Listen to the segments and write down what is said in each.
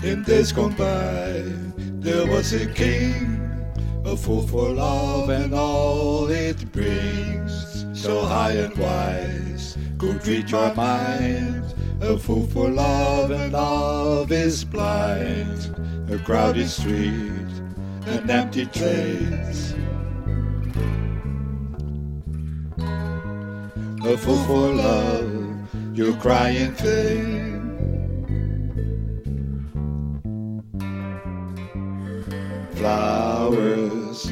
In days gone by, there was a king, a fool for love and all it brings. So high and wise, could read your mind. A fool for love and love is blind. A crowded street, an empty place. A fool for love, you cry in Flowers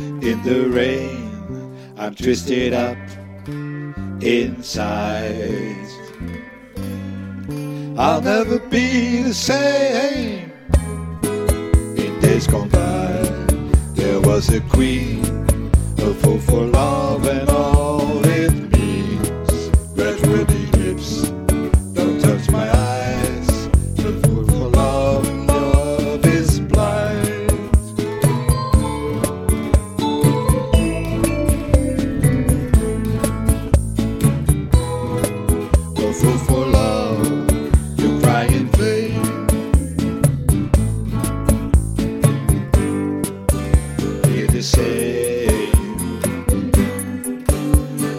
in the rain, I'm twisted up inside. I'll never be the same. In days gone by, there was a queen, a fool for love and all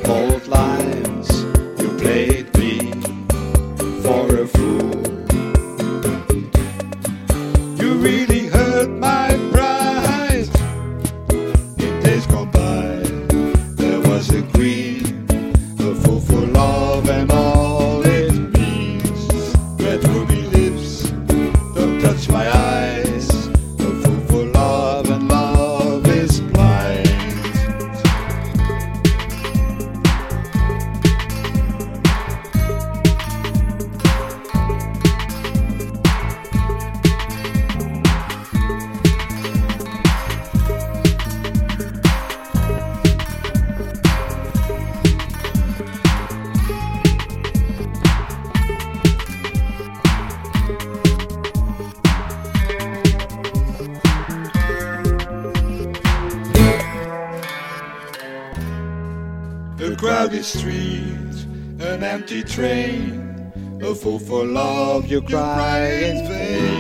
Old. You played me for a fool. You really hurt my pride. In days gone by, there was a queen, a fool for love and all A crowded street, an empty train, a fool for love, you cry in vain.